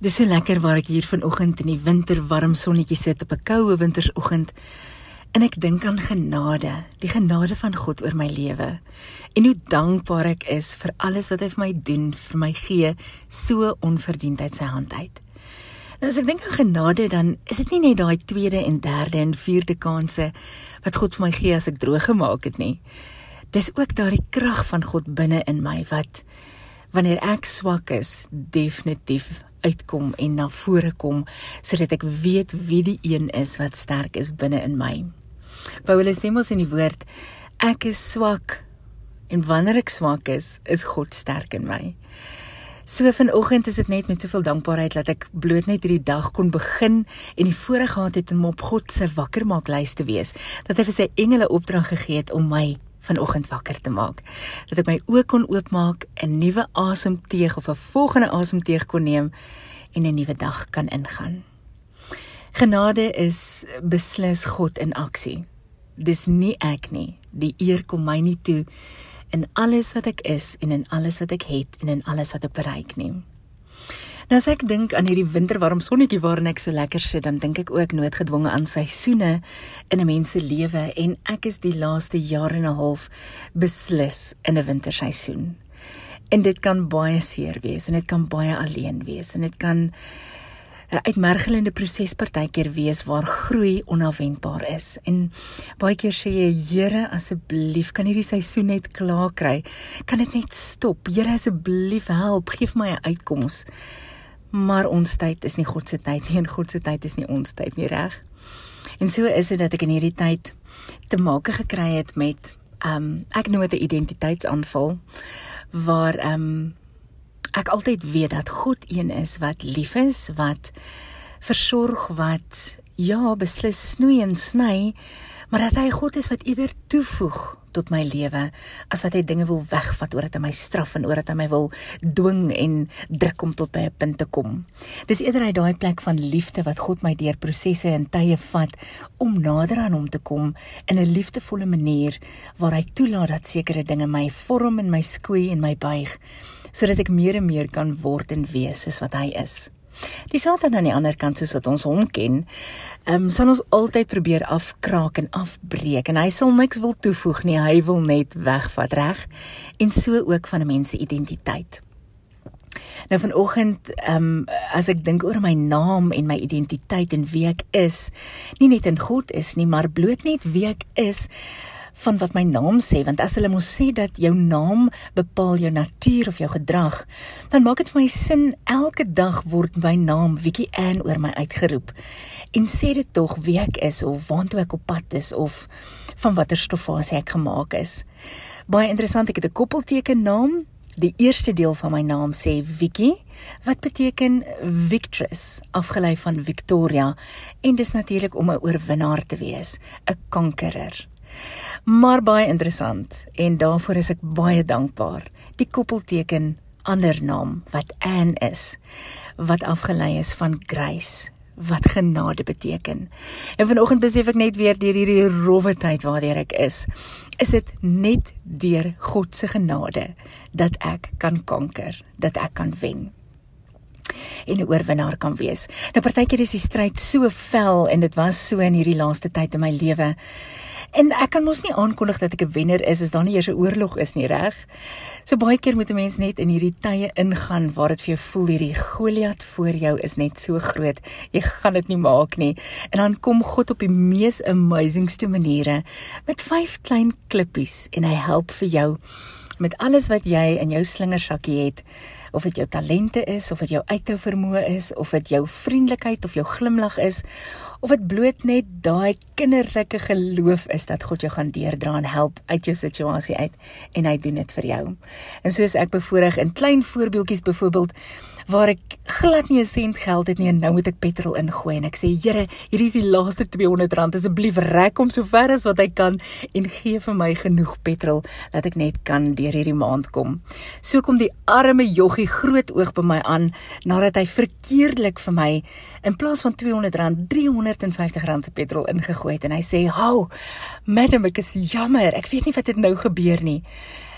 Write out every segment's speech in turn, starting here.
Dis so lekker waar ek hier vanoggend in die winterwarm sonnetjie sit op 'n koue wintersoggend en ek dink aan genade, die genade van God oor my lewe en hoe dankbaar ek is vir alles wat hy vir my doen, vir my gee, so onverdiend uit sy hand uit. Nou as ek dink aan genade dan is dit nie net daai tweede en derde en vierde kansse wat God vir my gee as ek droog gemaak het nie. Dis ook daardie krag van God binne in my wat wanneer ek swak is, definitief uitkom en na vore kom sodat ek weet wie die een is wat sterk is binne in my. Paulus sê mos in die woord ek is swak en wanneer ek swak is, is God sterk in my. So vanoggend is dit net met soveel dankbaarheid dat ek bloot net hierdie dag kon begin en die gehad het om op God se wakkermaaklys te wees. Dat hy vir sy engele opdrag gegee het om my vanoggend wakker te maak. Dat ek my oë kon oopmaak, 'n nuwe asemteug of 'n volgende asemteug kon neem en 'n nuwe dag kan ingaan. Genade is beslis God in aksie. Dis nie ek nie. Die eer kom my nie toe in alles wat ek is en in alles wat ek het en in alles wat ek bereik nie. Nou as ek dink aan hierdie winterwarm sonnetjie waarin ek so lekker sit, dan dink ek ook noodgedwonge aan seisoene in 'n mens se lewe en ek is die laaste jaar en 'n half beslis in 'n winterseisoen. En dit kan baie seer wees en dit kan baie alleen wees en dit kan 'n uitmergelende proses partykeer wees waar groei onafwendbaar is. En baie keer sê jy, Here, asseblief, kan hierdie seisoen net klaar kry? Kan dit net stop? Here, asseblief help, gee vir my 'n uitkoms. Maar ons tyd is nie God se tyd nie en God se tyd is nie ons tyd nie, reg? En so is dit dat ek in hierdie tyd te make gekry het met ehm um, ek noem dit 'n identiteitsaanval waar ehm um, ek altyd weet dat God een is wat lief is, wat versorg, wat ja, beslis snoei en sny, maar dat hy God is wat eerder toevoeg tot my lewe as wat hy dinge wil wegvat oor dit hy my straf en oor dit hy my wil dwing en druk om tot by 'n punt te kom. Dis eerder uit daai plek van liefde wat God my deur prosesse en tye vat om nader aan hom te kom in 'n liefdevolle manier waar hy toelaat dat sekere dinge my vorm en my skoei en my buig sodat ek meer en meer kan word en wees soos wat hy is. Die Satan aan die ander kant soos wat ons hom ken, ehm um, sal ons altyd probeer afkraak en afbreek en hy sal niks wil toevoeg nie, hy wil net wegvat, reg? En so ook van 'n mens se identiteit. Nou vanoggend, ehm um, as ek dink oor my naam en my identiteit en wie ek is, nie net in God is nie, maar bloot net wie ek is, van wat my naam sê want as hulle mos sê dat jou naam bepaal jou natuur of jou gedrag dan maak dit vir my sin elke dag word my naam Wiki Ann oor my uitgeroep. En sê dit tog wie ek is of waartoe ek op pad is of van watter stofasie ek gemaak is. Baie interessant ek het 'n koppelteken naam. Die eerste deel van my naam sê Vicky wat beteken victress afgelei van Victoria. En dis natuurlik om 'n oorwinnaar te wees, 'n kankerer. Maar baie interessant en daarvoor is ek baie dankbaar. Die koppelteken ander naam wat Anne is wat afgelei is van grace wat genade beteken. En vanoggend besef ek net weer deur hierdie rowwe tyd waardeur ek is, is dit net deur God se genade dat ek kan kanker, dat ek kan wen en 'n oorwinnaar kan wees. Nou partykeer is die stryd so vel en dit was so in hierdie laaste tyd in my lewe En ek kan mos nie aankondig dat ek 'n wenner is as daar nie eers 'n oorlog is nie, reg? So baie keer moet 'n mens net in hierdie tye ingaan waar dit vir jou voel hierdie Goliat voor jou is net so groot. Jy gaan dit nie maak nie. En dan kom God op die mees amazingste maniere met vyf klein klippies en hy help vir jou met alles wat jy in jou slingersakkie het of dit jou talente is of dit jou uithou vermoë is of dit jou vriendelikheid of jou glimlag is of dit bloot net daai kinderlike geloof is dat God jou gaan deurdra en help uit jou situasie uit en hy doen dit vir jou. En soos ek bevoorreg in klein voorbeeldjies byvoorbeeld waar ek glad nie 'n sent geld het nie en nou moet ek petrol ingooi en ek sê Here, hier is die laaste R200 asseblief rek hom so ver as wat hy kan en gee vir my genoeg petrol dat ek net kan deur hierdie maand kom. So kom die arme joggie groot oog by my aan nadat hy verkeerdelik vir my in plaas van R200 R350 se petrol ingegooi het en hy sê, "Hou, madam, ek is jammer. Ek weet nie wat het nou gebeur nie."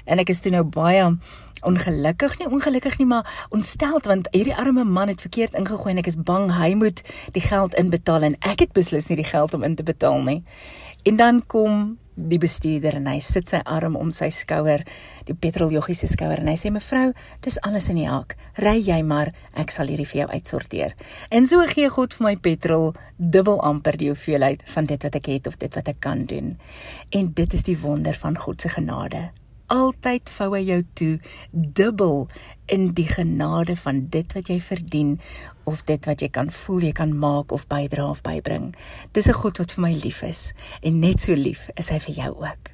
En ek is toe nou baie ongelukkig nie ongelukkig nie maar ontsteld want hierdie arme man het verkeerd ingegooi en ek is bang hy moet die geld inbetaal en ek het beslis nie die geld om in te betaal nie. En dan kom die bestuurder en hy sit sy arm om sy skouer, die petroljoggie se skouer en hy sê mevrou, dis alles in die hak. Ry jy maar, ek sal hierdie vir jou uitsorteer. En so gee God vir my petrol dubbel amper die hoeveelheid van dit wat ek het of dit wat ek kan doen. En dit is die wonder van God se genade altyd vou hy jou toe dubbel in die genade van dit wat jy verdien of dit wat jy kan voel jy kan maak of bydra of bybring. Dis 'n God wat vir my lief is en net so lief is hy vir jou ook.